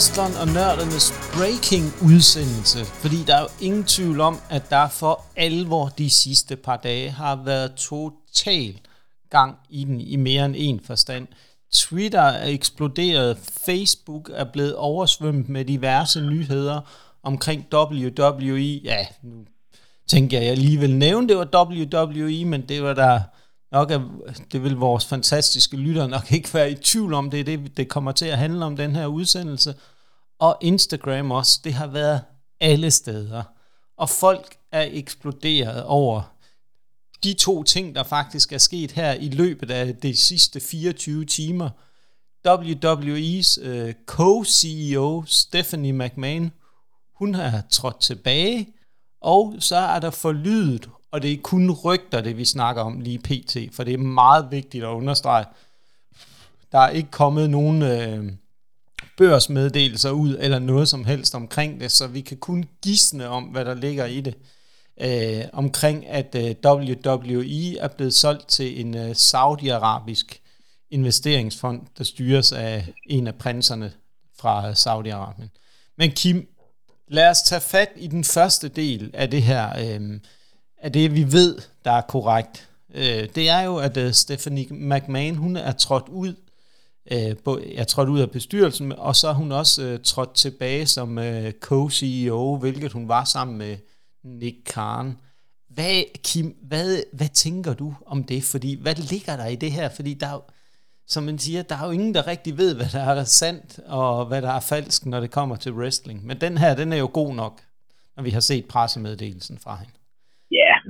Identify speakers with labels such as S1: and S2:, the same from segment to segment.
S1: Wrestleren og Nørdernes Breaking udsendelse, fordi der er jo ingen tvivl om, at der for alvor de sidste par dage har været total gang i den i mere end en forstand. Twitter er eksploderet, Facebook er blevet oversvømmet med diverse nyheder omkring WWE. Ja, nu tænker jeg, jeg lige vil nævne, det var WWE, men det var der nok er, det vil vores fantastiske lytter nok ikke være i tvivl om, det er det, det kommer til at handle om den her udsendelse. Og Instagram også, det har været alle steder. Og folk er eksploderet over de to ting, der faktisk er sket her i løbet af de sidste 24 timer. WWE's øh, co-CEO Stephanie McMahon, hun har trådt tilbage, og så er der forlydet og det er kun rygter, det vi snakker om lige pt, for det er meget vigtigt at understrege. Der er ikke kommet nogen øh, børsmeddelelser ud, eller noget som helst omkring det, så vi kan kun gisne om, hvad der ligger i det. Øh, omkring at øh, WWE er blevet solgt til en øh, saudiarabisk investeringsfond, der styres af en af prinserne fra øh, Saudi-Arabien. Men Kim, lad os tage fat i den første del af det her øh, af det, vi ved, der er korrekt, øh, det er jo, at øh, Stephanie McMahon, hun er trådt ud, øh, er trådt ud af bestyrelsen, og så er hun også øh, trådt tilbage som øh, co-CEO, hvilket hun var sammen med Nick Khan. Hvad, Kim, hvad, hvad tænker du om det? Fordi, hvad ligger der i det her? Fordi der er, som man siger, der er jo ingen, der rigtig ved, hvad der er sandt, og hvad der er falsk, når det kommer til wrestling. Men den her, den er jo god nok, når vi har set pressemeddelelsen fra hende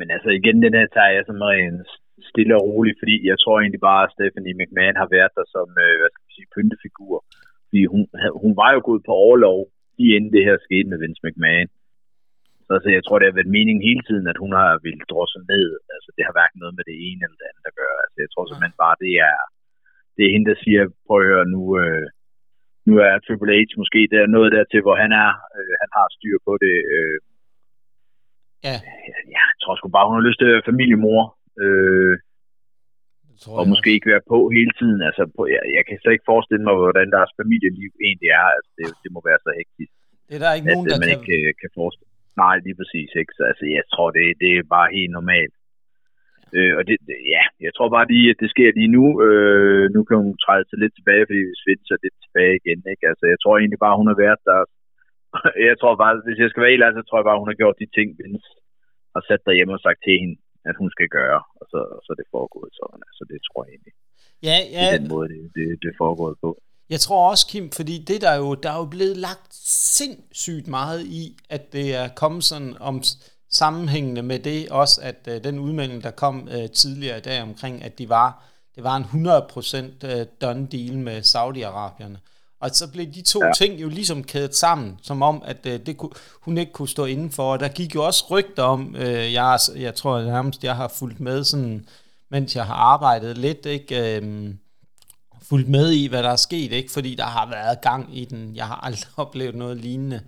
S2: men altså igen, den her tager jeg som en stille og rolig, fordi jeg tror egentlig bare, at Stephanie McMahon har været der som, øh, hvad skal man sige, pyntefigur. Fordi hun, hun var jo gået på overlov, lige inden det her skete med Vince McMahon. Så altså, jeg tror, det har været meningen hele tiden, at hun har ville drosse ned. Altså, det har hverken noget med det ene eller det andet at gøre. Altså, jeg tror simpelthen bare, det er, det er hende, der siger, prøv at høre, nu, øh, nu er Triple H måske der, noget dertil, hvor han er. Øh, han har styr på det. Øh,
S1: Ja.
S2: ja. Jeg tror sgu bare, hun har lyst til at være familiemor. Øh, tror og måske også. ikke være på hele tiden. Altså, på, jeg, jeg kan slet ikke forestille mig, hvordan deres familieliv egentlig er. Altså, det, det må være så hektisk.
S1: Det er der ikke
S2: at,
S1: nogen, der
S2: man
S1: kan...
S2: ikke kan, kan forestille Nej, lige præcis. Ikke? Så, altså, jeg tror, det, det er bare helt normalt. Øh, og det, det, ja, jeg tror bare lige, at det sker lige nu. Øh, nu kan hun træde sig lidt tilbage, fordi vi svinder lidt tilbage igen. Ikke? Altså, jeg tror egentlig bare, hun har været der jeg tror bare, hvis jeg skal være helt så tror jeg bare, hun har gjort de ting, Vince har sat derhjemme og sagt til hende, at hun skal gøre, og så, og så er det foregået sådan. Altså, det tror jeg egentlig.
S1: Ja, ja.
S2: Det den måde, det, det, det er foregået på.
S1: Jeg tror også, Kim, fordi det der er jo, der er jo blevet lagt sindssygt meget i, at det er kommet sådan om sammenhængende med det også, at uh, den udmelding, der kom uh, tidligere i dag omkring, at de var, det var en 100% uh, done deal med Saudi-Arabierne. Og så blev de to ja. ting jo ligesom kædet sammen, som om, at øh, det kunne, hun ikke kunne stå indenfor. Og der gik jo også rygter om, øh, jeg, jeg tror at nærmest, jeg har fulgt med, sådan, mens jeg har arbejdet lidt, ikke, øh, fulgt med i, hvad der er sket, ikke, fordi der har været gang i den. Jeg har aldrig oplevet noget lignende.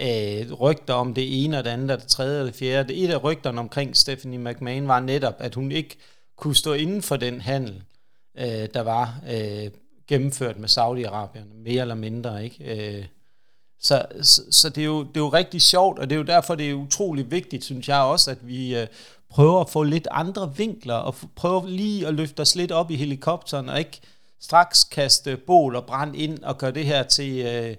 S1: Øh, rygter om det ene og det andet og det tredje og det fjerde. Et af rygterne omkring Stephanie McMahon var netop, at hun ikke kunne stå inden for den handel, øh, der var øh, gennemført med Saudi-Arabien, mere eller mindre, ikke? Øh, så, så, så det, er jo, det er jo rigtig sjovt, og det er jo derfor, det er utrolig vigtigt, synes jeg også, at vi øh, prøver at få lidt andre vinkler, og prøver lige at løfte os lidt op i helikopteren, og ikke straks kaste bål og brand ind, og gøre det her til øh,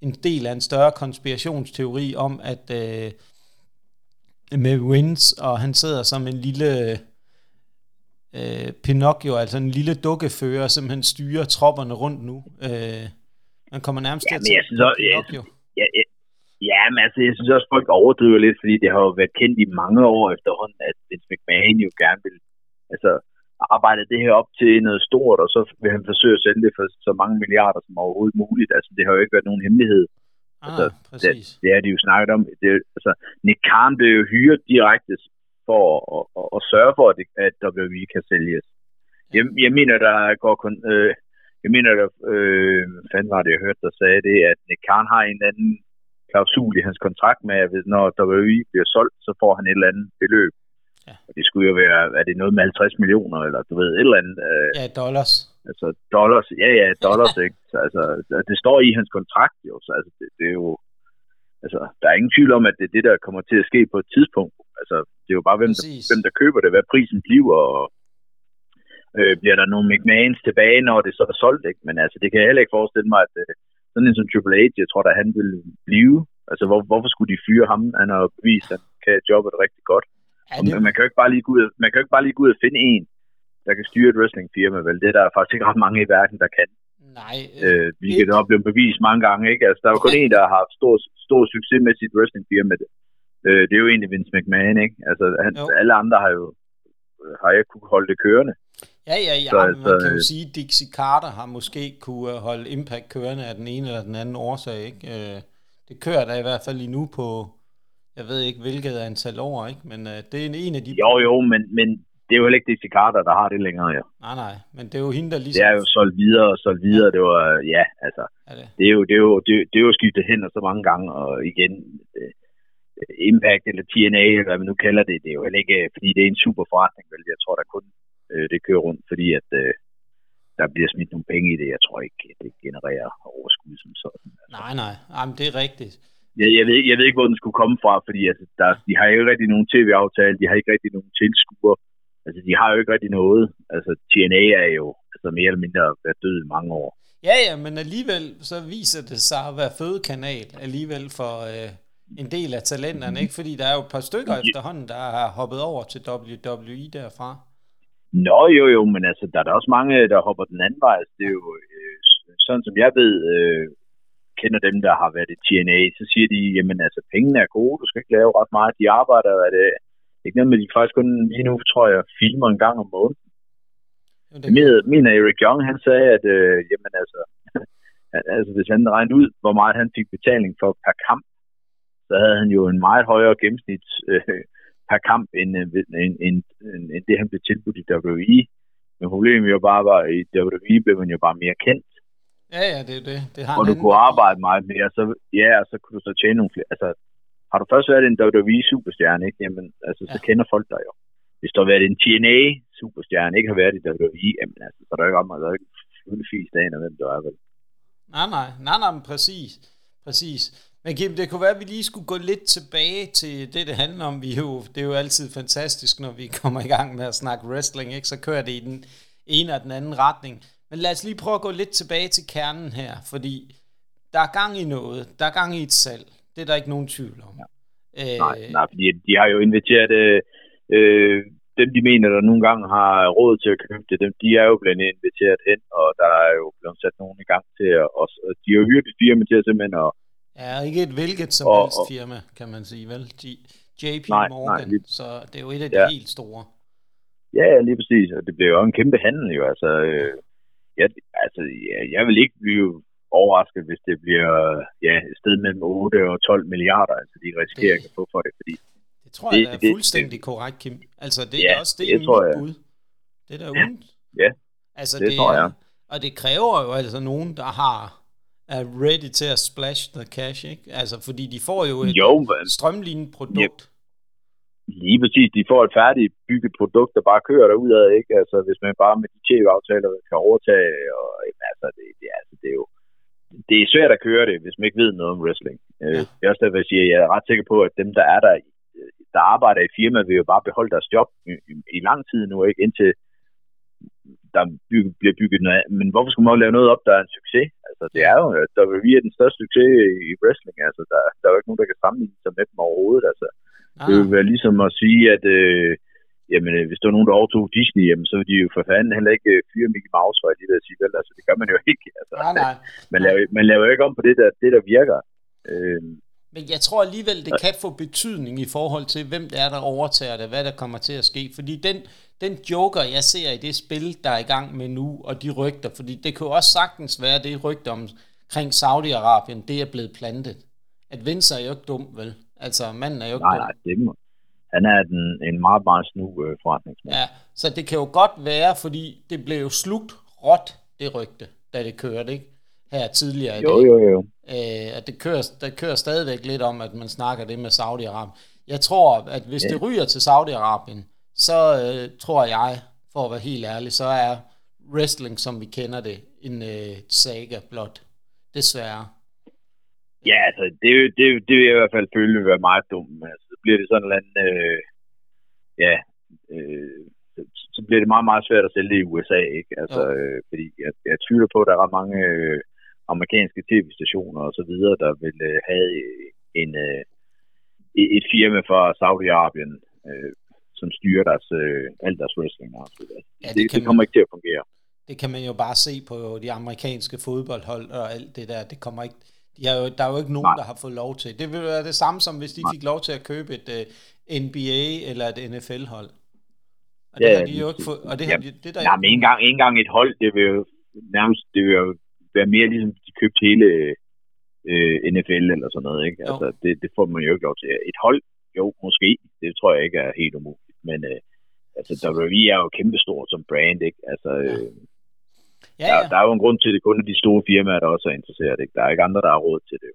S1: en del af en større konspirationsteori om, at øh, med Wins, og han sidder som en lille øh, Pinocchio, altså en lille dukkefører, som han styrer tropperne rundt nu. Øh, man kommer nærmest
S2: ja, til at synes også, Pinocchio. Ja, ja, ja, men altså, jeg synes også, folk overdriver lidt, fordi det har jo været kendt i mange år efterhånden, at Vince McMahon jo gerne vil altså, arbejde det her op til noget stort, og så vil han forsøge at sælge det for så mange milliarder som overhovedet muligt. Altså, det har jo ikke været nogen hemmelighed.
S1: Ah, altså,
S2: det, det er de jo snakket om. Det, altså, Nick Khan blev jo hyret direkte for at, at, at sørge for, at, WWE kan sælges. Jeg, jeg mener, der går kun... Øh, jeg mener, der, øh, fanden var det, jeg hørte, der sagde det, at Nick Khan har en anden klausul i hans kontrakt med, at når WWE bliver solgt, så får han et eller andet beløb. Ja. Og det skulle jo være, er det noget med 50 millioner, eller du ved, et eller andet. Øh,
S1: ja, dollars.
S2: Altså dollars, ja ja, dollars, ikke? Så, altså, det står i hans kontrakt jo, så altså, det, det er jo, altså, der er ingen tvivl om, at det er det, der kommer til at ske på et tidspunkt. Altså, det er jo bare, hvem, der, hvem der køber det, hvad prisen bliver, og øh, bliver der nogle McMahons tilbage, når det så er solgt, ikke? Men altså, det kan jeg heller ikke forestille mig, at øh, sådan en som Triple H, jeg tror da, han vil blive. Altså, hvor, hvorfor skulle de fyre ham? Han har bevist, at han kan jobbet rigtig godt. Ja, det... Man kan jo ikke bare lige gå ud, man kan jo ikke bare lige gå ud og finde en, der kan styre et wrestlingfirma, vel? Det er der faktisk ikke ret mange i verden, der kan.
S1: Nej.
S2: Øh, vi kan da blive bevist mange gange, ikke? Altså, der er jo kun en, der har haft stor, stor succes med sit wrestlingfirma. Øh, det er jo egentlig Vince McMahon, ikke? Altså, han, alle andre har jo har jeg kunne holde det kørende.
S1: Ja, ja, ja. Så, man altså, kan jo sige, at Dixie Carter har måske kunne holde Impact kørende af den ene eller den anden årsag, ikke? Øh, det kører der i hvert fald lige nu på, jeg ved ikke hvilket antal år, ikke? Men det er en af de...
S2: Jo, jo, men, men det er jo heller ikke Dixie Carter, der har det længere, ja.
S1: Nej, nej, men det er jo hende, der ligesom...
S2: Det er jo solgt videre og solgt videre, ja. det var, ja, altså, er det? det? er jo, det er jo, det, det er jo skiftet hen så mange gange, og igen, Impact eller TNA, eller hvad man nu kalder det, det er jo heller ikke, fordi det er en super forretning, vel? Jeg tror, der kun øh, det kører rundt, fordi at øh, der bliver smidt nogle penge i det. Jeg tror ikke, det genererer overskud som sådan.
S1: Altså. Nej, nej, Jamen, det er rigtigt.
S2: Jeg, jeg, ved, jeg ved ikke, hvor den skulle komme fra, fordi altså, der, de har jo ikke rigtig nogen tv-aftale, de har ikke rigtig nogen tilskuere. Altså, de har jo ikke rigtig noget. Altså, TNA er jo altså, mere eller mindre været død i mange år.
S1: Ja, ja, men alligevel så viser det sig at være fødekanal alligevel for øh, en del af talenterne, ikke? Fordi der er jo et par stykker ja. efterhånden, der har hoppet over til WWE derfra.
S2: Nå jo jo, men altså, der er der også mange, der hopper den anden vej. Altså, det er jo, øh, sådan som jeg ved, øh, kender dem, der har været i TNA, så siger de, jamen altså, pengene er gode, du skal ikke lave ret meget, de arbejder, er det ikke noget med, de faktisk kun lige nu, tror jeg, filmer en gang om måneden. Det... Min, min Eric Young, han sagde, at øh, jamen altså, altså, hvis han regnede ud, hvor meget han fik betaling for per kamp, så havde han jo en meget højere gennemsnit øh, per kamp, end, øh, end, end, end, end det, han blev tilbudt i WWE. Men problemet jo bare var, at i WWE blev man jo bare mere kendt.
S1: Ja, ja, det er det. det har
S2: og du kunne arbejde meget mere, så, ja, og så kunne du så tjene nogle flere. Altså, har du først været en WWE-superstjerne, ikke? Jamen, altså, så ja. kender folk dig jo. Hvis du har været en TNA-superstjerne, ikke har været i WWE, jamen, altså, så er der ikke om, at der er ikke fuldt fisk af, hvem du er, vel?
S1: Nej, nej, nej, nej, men præcis. Præcis. Men Kim, det kunne være, at vi lige skulle gå lidt tilbage til det, det handler om. Vi jo, det er jo altid fantastisk, når vi kommer i gang med at snakke wrestling, ikke? så kører det i den ene og den anden retning. Men lad os lige prøve at gå lidt tilbage til kernen her, fordi der er gang i noget. Der er gang i et salg. Det er der ikke nogen tvivl om. Ja.
S2: Øh, nej, nej, fordi de har jo inviteret øh, øh, dem, de mener, der nogle gange har råd til at købe det, dem, de er jo blevet inviteret hen, og der er jo blevet sat nogen i gang til at, og de har jo hyret et firma til at simpelthen at
S1: Ja, ikke et hvilket som og, helst firma, kan man sige, vel? JP nej, Morgan, nej, lige, så det er jo et af de ja. helt store.
S2: Ja, lige præcis, og det bliver jo en kæmpe handel jo, altså, øh, ja, altså ja, jeg vil ikke blive overrasket, hvis det bliver ja, et sted mellem 8 og 12 milliarder, altså de risikerer ikke at få for det, fordi
S1: det tror jeg, det, er fuldstændig det, korrekt, Kim. Altså, det er ja, også det, det er mit bud. Det er da uden.
S2: Ja,
S1: altså, det, det tror jeg. Og det kræver jo altså nogen, der har er ready til at splash the cash, ikke? Altså, fordi de får jo et jo, strømlignet produkt. Ja.
S2: Lige præcis, de får et færdigt bygget produkt, der bare kører derudad, ikke? Altså, hvis man bare med de tv-aftaler kan overtage, og altså, det, det, altså, det er jo det er svært at køre det, hvis man ikke ved noget om wrestling. Øh, ja. Det er også derfor, jeg siger, at jeg er ret sikker på, at dem, der er der, der arbejder i firmaet, vil jo bare beholde deres job i, i, i lang tid nu, ikke? Indtil der bygge, bliver bygget noget af. Men hvorfor skulle man lave noget op, der er en succes? Altså, det er jo, der vil vi den største succes i wrestling. Altså, der, der er jo ikke nogen, der kan sammenligne sig med dem overhovedet. Altså, ah. det vil være ligesom at sige, at øh, jamen, hvis der er nogen, der overtog Disney, jamen, så vil de jo for fanden heller ikke øh, fyre Mickey Mouse, for de der sige, vel, altså, det gør man jo ikke. Altså,
S1: nej, nej.
S2: Man, laver, man laver jo ikke om på det, der, det, der virker. Øh,
S1: men jeg tror alligevel, det kan få betydning i forhold til, hvem det er, der overtager det, hvad der kommer til at ske. Fordi den, den joker, jeg ser i det spil, der er i gang med nu, og de rygter, fordi det kan jo også sagtens være, det rygter omkring Saudi-Arabien, det er blevet plantet. At Vince er jo ikke dum, vel? Altså, manden er jo ikke
S2: nej, dum. Nej, det må. Han er den, en meget, meget snu øh, forretningsmand.
S1: Ja, så det kan jo godt være, fordi det blev jo slugt råt, det rygte, da det kørte, ikke? Her tidligere i
S2: jo, dag. Jo, jo, jo.
S1: Øh, at det kører, det kører stadigvæk lidt om, at man snakker det med Saudi-Arabien. Jeg tror, at hvis ja. det ryger til Saudi-Arabien, så øh, tror jeg, for at være helt ærlig, så er wrestling, som vi kender det, en øh, saga blot. Desværre.
S2: Ja, altså, det, det, det vil jeg i hvert fald føle vil være meget dumt. Altså, så bliver det sådan en anden, øh, ja, øh, så bliver det meget, meget svært at sælge det i USA, ikke? Altså, øh, fordi jeg, jeg tvivler på, at der er ret mange øh, amerikanske tv-stationer og så videre, der vil øh, have en, øh, et firma fra Saudi-Arabien, øh, som styrer deres, øh, alt deres wrestling. Altså. Ja, det, det, det kommer man, ikke til at fungere.
S1: Det kan man jo bare se på de amerikanske fodboldhold og alt det der. Det kommer ikke, de har jo, der er jo ikke nogen, Nej. der har fået lov til. Det vil være det samme som, hvis de Nej. fik lov til at købe et uh, øh, NBA eller et NFL-hold. Og det ja, har de jo ikke fået. Og det, ja, har de, det der
S2: nej, men en gang, en gang et hold, det vil jo nærmest det vil jo være mere ligesom, de købte hele øh, NFL eller sådan noget. Ikke? Altså, det, det får man jo ikke lov til. Et hold, jo, måske. Det tror jeg ikke er helt umuligt. Men øh, altså, WWE er jo kæmpestort som brand, ikke? Altså. Øh, Ja, ja. Der, der er jo en grund til, at det kun er de store firmaer, der også er interesseret. Ikke? Der er ikke andre, der har råd til det.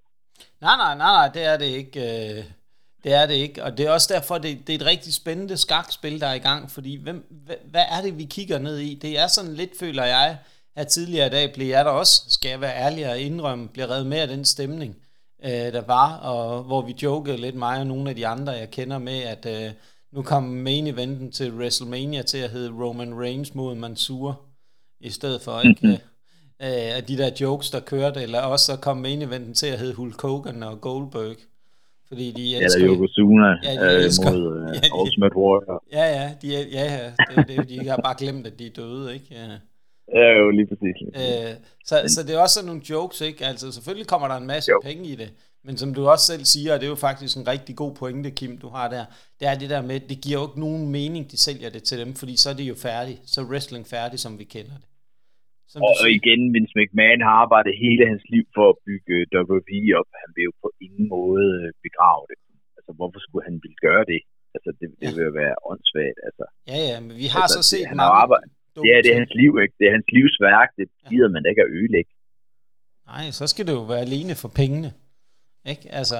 S1: Nej, nej, nej, nej, det er det ikke. Øh, det er det ikke, og det er også derfor, det, det er et rigtig spændende skakspil, der er i gang, fordi hvem, hvad, hvad er det, vi kigger ned i? Det er sådan lidt, føler jeg, at tidligere i dag blev jeg der også, skal jeg være ærlig og indrømme, blev reddet med af den stemning, øh, der var, og hvor vi jokede lidt mig og nogle af de andre, jeg kender med, at øh, nu kom main eventen til WrestleMania til at hedde Roman Reigns mod Mansour i stedet for, ikke? Mm-hmm. Øh, de der jokes, der kørte, eller også så kom main eventen til at hedde Hulk Hogan og Goldberg. Fordi de elsker...
S2: Eller Yokozuna ja, de øh, elsker, mod uh, ja, de, Ultimate Warrior.
S1: Ja, ja, de, ja, ja det, det, de har bare glemt, at de er døde, ikke? Ja.
S2: Ja, jo, lige præcis.
S1: Øh, så, så det er også sådan nogle jokes, ikke? Altså, selvfølgelig kommer der en masse jo. penge i det, men som du også selv siger, og det er jo faktisk en rigtig god pointe, Kim, du har der, det er det der med, det giver jo ikke nogen mening, de sælger det til dem, fordi så er det jo færdigt. Så er wrestling færdig, som vi kender det.
S2: Som og siger. igen, Vince McMahon har arbejdet hele hans liv for at bygge WWE op. Han vil jo på ingen måde øh, begrave det. Altså, hvorfor skulle han ville gøre det? Altså, det, det ja. vil jo være åndssvagt. Altså,
S1: ja, ja, men vi har altså, så set
S2: det, han har arbejdet. Det er, det er hans liv, ikke? Det er hans livsværk. Det gider ja. man ikke at ødelægge.
S1: Nej, så skal det jo være alene for pengene. Ikke? Altså...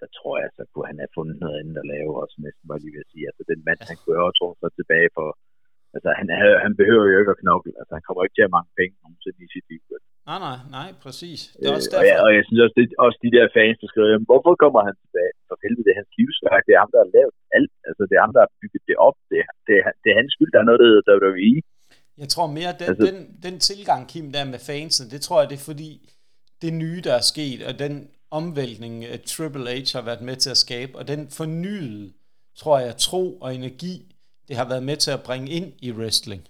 S2: Så tror jeg, så kunne han have fundet noget andet at lave også næsten, bare lige vil sige. Altså, den mand, han kunne jo så tilbage for altså han, han behøver jo ikke at knokle. Altså han kommer ikke til at mange penge nogensinde i sit liv.
S1: Nej, nej, nej, præcis. Det er
S2: også derfor. Øh, og, jeg, og jeg synes også, det, også de der fans, der skriver, jamen, hvorfor kommer han tilbage? For helvede, det er hans livsværk. Det er ham, der har lavet alt. Altså, det er ham, der har bygget det op. Det, det, det er hans skyld, der er noget, der hedder WWE.
S1: Jeg tror mere, den, altså, den, den tilgang, Kim, der med fansen, det tror jeg, det er fordi, det nye, der er sket, og den omvæltning, Triple H har været med til at skabe, og den fornyede, tror jeg, tro og energi, det har været med til at bringe ind i wrestling,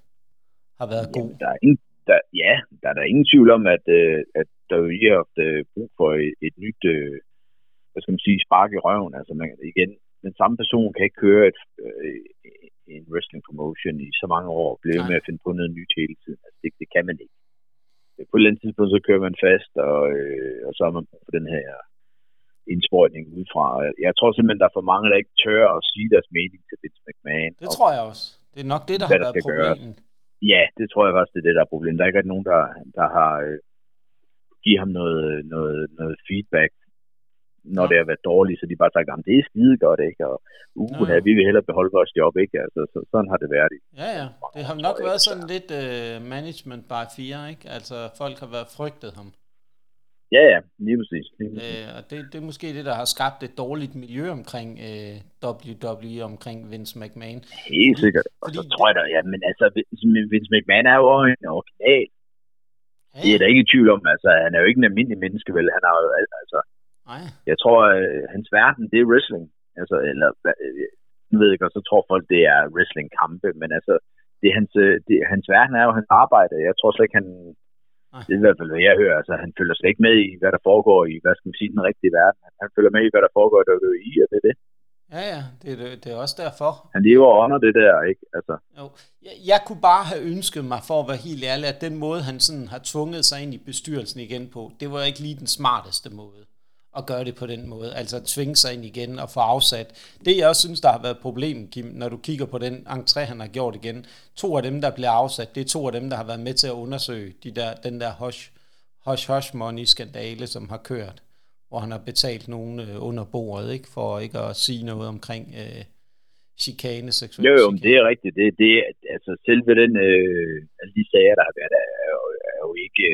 S1: har været god.
S2: Jamen, der er ingen, der, ja, der er der ingen tvivl om, at, øh, at der jo har haft øh, brug for et, et nyt, øh, hvad skal man sige, spark i røven. Altså man, igen, den samme person kan ikke køre et, øh, en wrestling promotion i så mange år, og blive med at finde på noget nyt hele tiden. Altså det, det kan man ikke. På et eller andet tidspunkt, så kører man fast, og, øh, og så har man for den her indsprøjtning udefra. Jeg tror simpelthen, der er for mange, der ikke tør at sige deres mening til Vince McMahon.
S1: Det tror jeg også. Det er nok det, der, der har været problemet.
S2: Ja, det tror jeg også, det er det, der er problemet. Der er ikke nogen, der, der har øh, givet ham noget, noget, noget feedback, når det har været dårligt, så de bare sagt, at det er skide godt, ikke? Og uh, ja. vi vil hellere beholde vores job, ikke? Altså, så, sådan har det været.
S1: Ja, ja. Det har nok været sådan lidt uh, management by fear, ikke? Altså, folk har været frygtet ham.
S2: Ja, ja, lige præcis. Lige præcis.
S1: Øh, og det, det er måske det, der har skabt et dårligt miljø omkring øh, WWE, omkring Vince McMahon.
S2: Helt sikkert. Og fordi så tror jeg da, ja, men altså, Vince McMahon er jo en original. Ja. Det er der ikke i tvivl om, altså, han er jo ikke en almindelig menneske, vel? Han har jo, altså, Nej. jeg tror, øh, hans verden, det er wrestling. Altså, eller, øh, jeg ved ikke, og så tror folk, det er wrestling-kampe, men altså, det er hans, øh, det, hans verden er jo hans arbejde. Jeg tror slet ikke, han, Nej. Det er i hvert fald, hvad jeg hører. Altså, han følger slet ikke med i, hvad der foregår i, hvad skal man sige, den rigtige verden. Han følger med i, hvad der foregår i WWE, og det er det.
S1: Ja, ja, det er, det er også derfor.
S2: Han lever under det der, ikke? Altså.
S1: Jo. Jeg, jeg kunne bare have ønsket mig, for at være helt ærlig, at den måde, han sådan har tvunget sig ind i bestyrelsen igen på, det var ikke lige den smarteste måde at gøre det på den måde. Altså at tvinge sig ind igen og få afsat. Det jeg også synes, der har været problem, Kim, når du kigger på den entré, han har gjort igen. To af dem, der bliver afsat, det er to af dem, der har været med til at undersøge de der, den der hush, hush, hush money skandale, som har kørt. Hvor han har betalt nogen øh, under bordet, ikke, for ikke at sige noget omkring øh, chikane, seksuel
S2: Jo, jo,
S1: chikane.
S2: det er rigtigt. Det, det, altså selve den, øh, alle de sager, der har været, er jo, er jo ikke,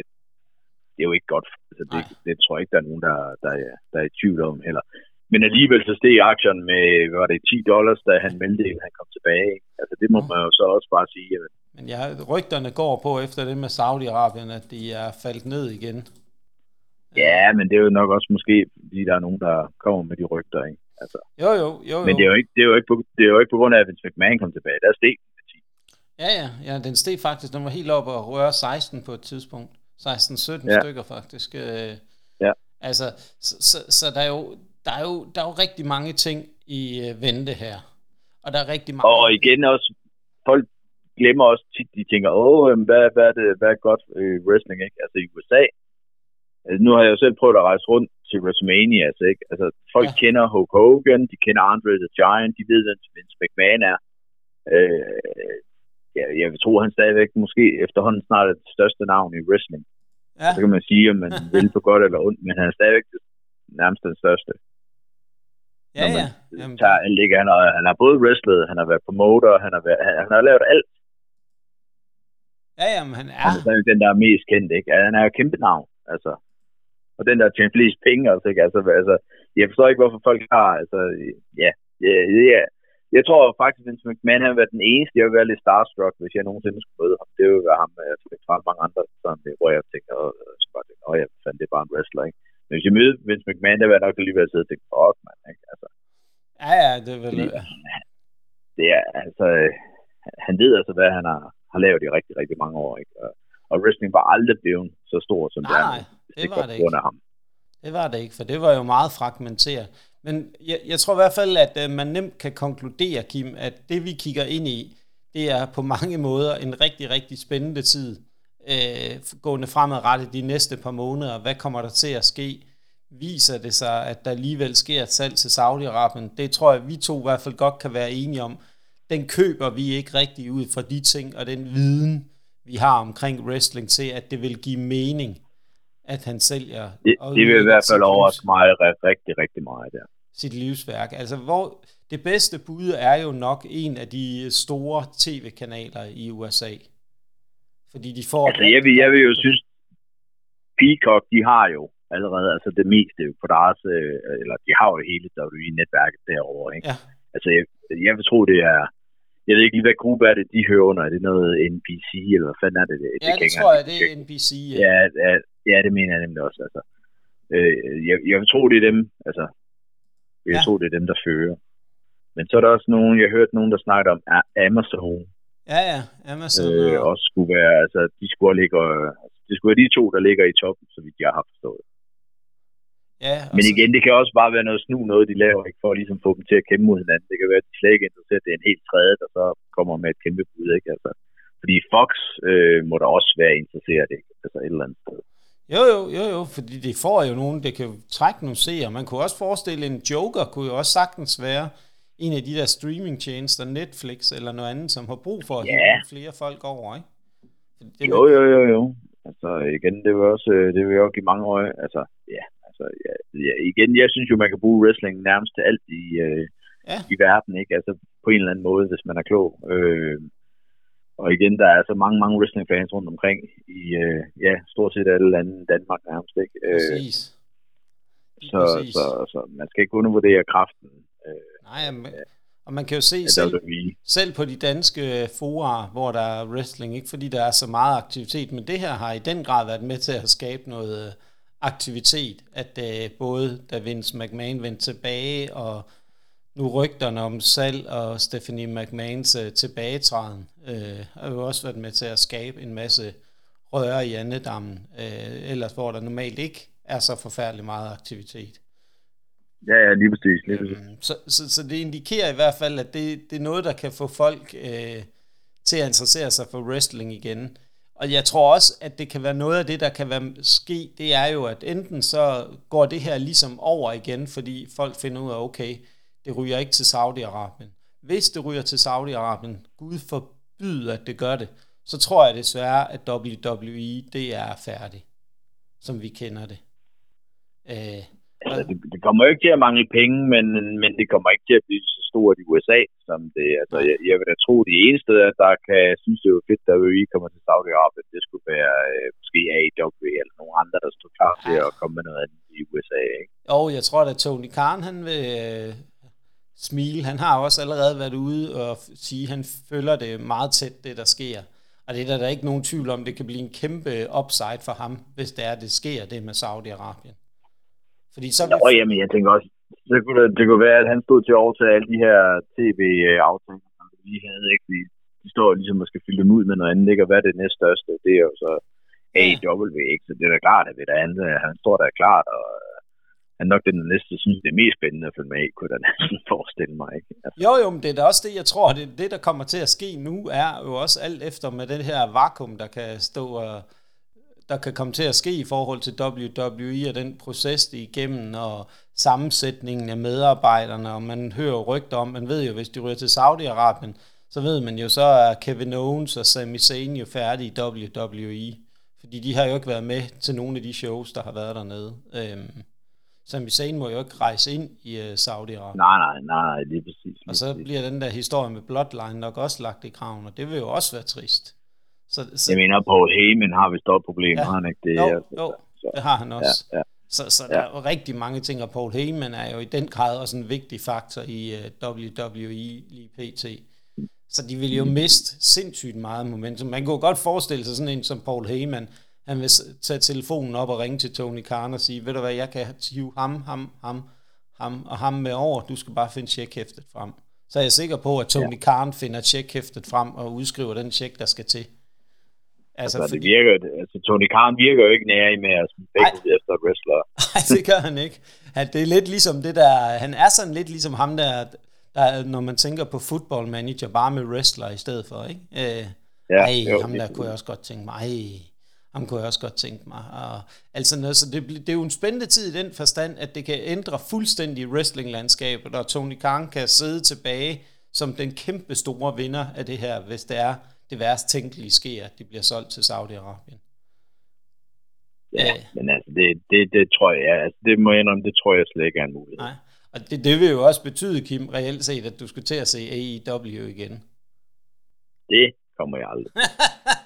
S2: det er jo ikke godt. Altså, det, det, tror jeg ikke, der er nogen, der, der, er, der er i tvivl om heller. Men alligevel så steg aktierne med, hvad var det, 10 dollars, da han meldte, at han kom tilbage. Altså det må man jo så også bare sige. Jamen.
S1: Men ja, rygterne går på efter det med Saudi-Arabien, at de er faldt ned igen.
S2: Ja, men det er jo nok også måske, fordi der er nogen, der kommer med de rygter, ikke? Altså.
S1: Jo, jo, jo, jo.
S2: Men det er jo ikke, det er jo ikke, på, det er jo ikke på grund af, at Vince McMahon kom tilbage. Der steg den 10.
S1: Ja, ja, ja, den steg faktisk. Den var helt op og røre 16 på et tidspunkt. 16-17 ja. stykker faktisk. Øh,
S2: ja.
S1: Altså, så, så, så der, er jo, der, er jo, der er jo rigtig mange ting i øh, vente her. Og der er rigtig mange...
S2: Og igen også, folk glemmer også tit, de tænker, åh, hvad, hvad, er det, hvad er godt øh, wrestling, ikke? Altså i USA, altså, nu har jeg jo selv prøvet at rejse rundt til WrestleMania, altså, ikke? Altså, folk ja. kender Hulk Hogan, de kender Andre the Giant, de ved, hvem Vince McMahon er. Øh, ja, jeg vil tro, han stadigvæk måske efterhånden snart er det største navn i wrestling. Ja. Så kan man sige, om man vil på godt eller ondt, men han er stadigvæk nærmest den største.
S1: Ja, ja.
S2: Jamen, tager alt ikke. Han har, han har både wrestlet, han har været promoter, han har, været, han, han har lavet alt.
S1: Ja, jamen, han er...
S2: Han er stadigvæk den, der er mest kendt, ikke? Han er jo kæmpe navn, altså. Og den, der tjener flest penge også, ikke? Altså, altså, jeg forstår ikke, hvorfor folk har, altså, ja, ja, ja. Jeg tror faktisk, at Vince McMahon har været den eneste, jeg vil være lidt starstruck, hvis jeg nogensinde skulle møde ham. Det vil være ham, jeg ikke fra mange andre, sådan, hvor jeg tænker, åh, jeg fandt det bare en wrestler, ikke? Men hvis jeg møder Vince McMahon, der vil jeg nok alligevel sidde og tænke, fuck, man, ikke? Altså,
S1: ja, ja, det vil
S2: Fordi, det er, altså, han ved altså, hvad han har, har lavet i rigtig, rigtig mange år, ikke? Og, og wrestling var aldrig blevet så stor, som
S1: nej,
S2: det er.
S1: Nej, det, det var det ikke.
S2: Ham.
S1: Det var det ikke, for det var jo meget fragmenteret. Men jeg, jeg tror i hvert fald, at uh, man nemt kan konkludere, Kim, at det vi kigger ind i, det er på mange måder en rigtig, rigtig spændende tid, øh, gående fremadrettet de næste par måneder. Hvad kommer der til at ske? Viser det sig, at der alligevel sker et salg til Saudi-Arabien? Det tror jeg, vi to i hvert fald godt kan være enige om. Den køber vi ikke rigtig ud fra de ting og den viden, vi har omkring wrestling til, at det vil give mening at han sælger.
S2: Det, det vil i hvert fald overraske mig rigtig, rigtig meget der.
S1: Sit livsværk. Altså, hvor det bedste bud er jo nok en af de store tv-kanaler i USA. Fordi de får...
S2: Altså, jeg vil, jeg vil jo synes, Peacock, de har jo allerede altså det meste på deres, eller de har jo hele WWE-netværket derovre, ikke?
S1: Ja.
S2: Altså, jeg, jeg vil tro, det er, jeg ved ikke lige, hvad gruppe er det, de hører under. Er det noget NBC, eller hvad fanden er det? det
S1: ja, det, det tror jeg, det er NBC.
S2: Ja, ja, ja, ja det mener jeg nemlig også. Altså, øh, jeg, jeg vil tro, det er dem, altså, jeg ja. tror, det er dem, der fører. Men så er der også nogen, jeg har hørt nogen, der snakker om Amazon.
S1: Ja, ja, Amazon.
S2: Øh, og... også skulle være, altså, de skulle ligge, det skulle være de to, der ligger i toppen, så vidt jeg har forstået.
S1: Ja,
S2: Men igen, det kan også bare være noget snu, noget de laver, ikke, for at ligesom få dem til at kæmpe mod hinanden. Det kan være, at de slet ikke er interesseret, det er en helt tredje, der så kommer med et kæmpe bud, ikke? Altså, fordi Fox øh, må da også være interesseret, ikke? Altså et eller andet sted.
S1: Jo, jo, jo, jo, fordi de får jo nogen, det kan jo trække nogle seere. Man kunne også forestille, en Joker kunne jo også sagtens være en af de der streamingtjenester, Netflix eller noget andet, som har brug for at
S2: ja.
S1: flere folk over, ikke?
S2: Det jo, jo, jo, jo. Altså igen, det vil også, det vil jo give mange år, altså, ja, altså, ja, ja, igen, jeg synes jo, man kan bruge wrestling nærmest til alt i, øh,
S1: ja.
S2: i verden, ikke? Altså på en eller anden måde, hvis man er klog. Øh, og igen, der er så mange, mange wrestling-fans rundt omkring i, øh, ja, stort set alle lande Danmark nærmest, ikke?
S1: Præcis.
S2: Så, Præcis. Så, så, så, man skal ikke undervurdere kraften. Øh,
S1: Nej, men, og man kan jo se selv, selv på de danske forer, hvor der er wrestling, ikke fordi der er så meget aktivitet, men det her har i den grad været med til at skabe noget aktivitet, at øh, både da Vince McMahon vendte tilbage, og nu rygterne om salg og Stephanie McMahons øh, tilbagetræden, øh, har jo også været med til at skabe en masse røre i andedammen, øh, ellers hvor der normalt ikke er så forfærdelig meget aktivitet.
S2: Ja, ja, lige præcis. Lige præcis.
S1: Øhm, så, så, så det indikerer i hvert fald, at det, det er noget, der kan få folk øh, til at interessere sig for wrestling igen. Og jeg tror også, at det kan være noget af det, der kan være ske, det er jo, at enten så går det her ligesom over igen, fordi folk finder ud af, okay, det ryger ikke til Saudi-Arabien. Hvis det ryger til Saudi-Arabien, Gud forbyde, at det gør det, så tror jeg desværre, at WWE, det er færdigt, som vi kender det.
S2: Øh, altså, det, det kommer ikke til at mangle penge, men, men det kommer ikke til at blive så stort i USA, som det, altså, jeg, jeg vil da tro, det eneste, der kan synes, det er fedt, der vi kommer til Saudi-Arabien, det skulle være øh, måske AEW eller nogle andre, der stod klar til at komme med noget andet i USA, ikke?
S1: Jo, jeg tror at Tony Khan, han vil øh, smile. Han har også allerede været ude og sige, at han følger det meget tæt, det der sker. Og det er der, der er ikke nogen tvivl om, det kan blive en kæmpe upside for ham, hvis det er, det sker, det med Saudi-Arabien.
S2: Fordi så... Nå, jamen, jeg tænker også, så kunne det, det kunne være, at han stod til at overtage alle de her tv-aftaler, som vi havde, ikke? De, de står ligesom og skal fylde dem ud med noget andet, ikke? Og hvad er det næststørste? Det er jo så AEW, ikke? Så det er da klart, at det andet, han står der klart, og er nok den næste, synes det er mest spændende at følge med i, kunne jeg næsten forestille mig. Ikke?
S1: Altså. Jo, jo, men det er da også det, jeg tror, det, det, der kommer til at ske nu, er jo også alt efter med den her vakuum, der kan stå og der kan komme til at ske i forhold til WWE og den proces, de igennem, og sammensætningen af medarbejderne, og man hører rygter om, man ved jo, hvis de ryger til Saudi-Arabien, så ved man jo, så er Kevin Owens og Sami Zayn jo færdige i WWE. Fordi de har jo ikke været med til nogle af de shows, der har været dernede. Øhm, Sami Zayn må jo ikke rejse ind i uh, Saudi-Arabien.
S2: Nej, nej, nej, lige præcis. Lige
S1: og så
S2: præcis.
S1: bliver den der historie med Bloodline nok også lagt i kraven, og det vil jo også være trist.
S2: Så, så, jeg mener, Paul Heyman har vist et problem, ja. har han ikke det?
S1: Jo, altså, jo så, det har han også. Ja, ja. Så, så der ja. er jo rigtig mange ting, og Paul Heyman er jo i den grad også en vigtig faktor i uh, WWE lige pt. Så de vil jo mm. miste sindssygt meget momentum. Man kunne godt forestille sig sådan en som Paul Heyman, han vil tage telefonen op og ringe til Tony Khan og sige, ved du hvad, jeg kan hive ham, ham, ham, ham og ham med over, du skal bare finde tjekhæftet frem. Så er jeg sikker på, at Tony ja. Khan finder tjekhæftet frem og udskriver den tjek, der skal til.
S2: Altså, altså fordi... det virker, altså Tony Khan virker jo ikke nær med at smide efter wrestler.
S1: Nej, det gør han ikke. Han, det er lidt ligesom det der, han er sådan lidt ligesom ham der, der når man tænker på football manager, bare med wrestler i stedet for, ikke? Øh, ja, ej, jo, ham der kunne jeg også godt tænke mig, ej, ham kunne jeg også godt tænke mig. Og, altså, altså det, det er jo en spændende tid i den forstand, at det kan ændre fuldstændig wrestlinglandskabet, og Tony Khan kan sidde tilbage som den kæmpe store vinder af det her, hvis det er det værst tænkelige sker, at de bliver solgt til Saudi-Arabien.
S2: Ja, ja, men altså, det, det, det tror jeg, altså, det må jeg indrømme, det tror jeg slet ikke er en mulighed.
S1: Nej, og det, det vil jo også betyde, Kim, reelt set, at du skal til at se AEW igen.
S2: Det kommer jeg aldrig.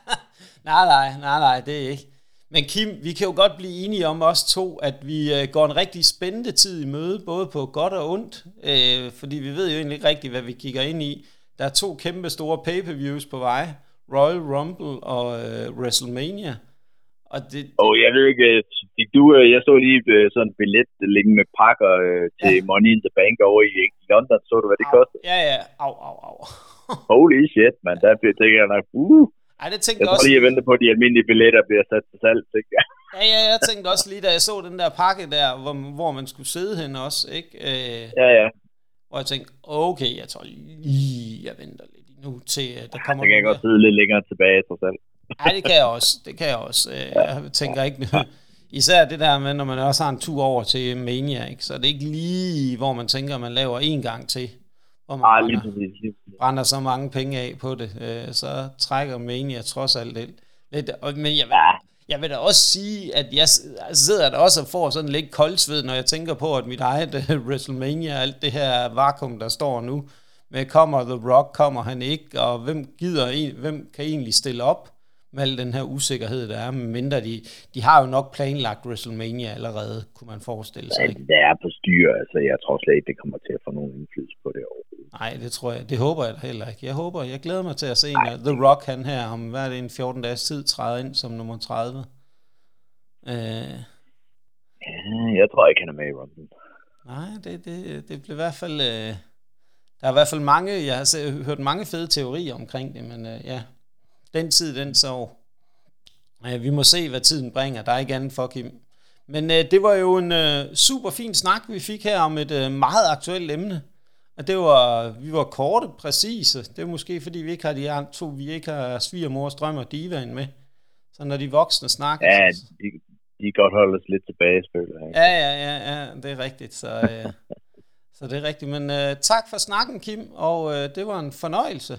S1: nej, nej, nej, nej, det er ikke. Men Kim, vi kan jo godt blive enige om os to, at vi øh, går en rigtig spændende tid i møde, både på godt og ondt, øh, fordi vi ved jo egentlig ikke rigtigt, hvad vi kigger ind i. Der er to kæmpe store pay-per-views på vej. Royal Rumble og øh, WrestleMania.
S2: Og det, oh, jeg ved ikke, fik du, øh, jeg så lige øh, sådan en billet ligge med pakker øh, til ja. Money in the Bank over i, London. Så du, hvad det kostede?
S1: Ja, ja. Au, au, au.
S2: Holy shit, man. Der bliver tænker jeg nok, uh.
S1: Ej, det tænkte
S2: jeg også... lige, at vente på, at de almindelige billetter bliver sat til salg, tænker jeg.
S1: Ja, ja, jeg tænkte også lige, da jeg så den der pakke der, hvor, hvor man skulle sidde hen også, ikke? Øh,
S2: ja, ja.
S1: Og jeg tænkte, okay, jeg tror lige, jeg venter lidt nu til, der kommer...
S2: Det kan jeg godt sidde lidt længere tilbage, trods alt.
S1: Ja, det kan jeg også. Det kan jeg også. Øh, jeg tænker ikke... Især det der med, når man også har en tur over til Mania, ikke? så det er ikke lige, hvor man tænker, at man laver en gang til. Hvor man
S2: Ej, lige præcis, lige
S1: brænder så mange penge af på det. Øh, så trækker Mania trods alt lidt. lidt men jeg,
S2: ja.
S1: jeg vil da også sige, at jeg sidder der også og får sådan lidt koldsved, når jeg tænker på, at mit eget WrestleMania, alt det her vakuum, der står nu, med kommer The Rock, kommer han ikke, og hvem gider hvem kan egentlig stille op med al den her usikkerhed, der er, mindre de, de har jo nok planlagt WrestleMania allerede, kunne man forestille sig.
S2: Ikke? Det er på styr, altså jeg tror slet ikke, det kommer til at få nogen indflydelse på det overhovedet.
S1: Nej, det tror jeg, det håber jeg heller ikke. Jeg håber, jeg glæder mig til at se en, The Rock, han her, om hvad er det, en 14 dages tid, træder ind som nummer 30. Øh,
S2: ja, jeg tror ikke, han er med i Rumble.
S1: Nej, det, det, det bliver i hvert fald... Øh, der er i hvert fald mange, jeg har hørt mange fede teorier omkring det, men øh, ja, den tid, den så. Øh, vi må se, hvad tiden bringer. Der er ikke andet for, Kim. Men øh, det var jo en øh, super fin snak, vi fik her om et øh, meget aktuelt emne. Og det var, vi var korte, præcise. Det er måske, fordi vi ikke har de to, vi ikke har svigermors drøm og divaen med. Så når de voksne snakker...
S2: Ja, de, de kan godt holde os lidt tilbage, selvfølgelig.
S1: Ja, ja, ja, ja, det er rigtigt. Så, øh, Så det er rigtigt. Men uh, tak for snakken, Kim, og uh, det var en fornøjelse.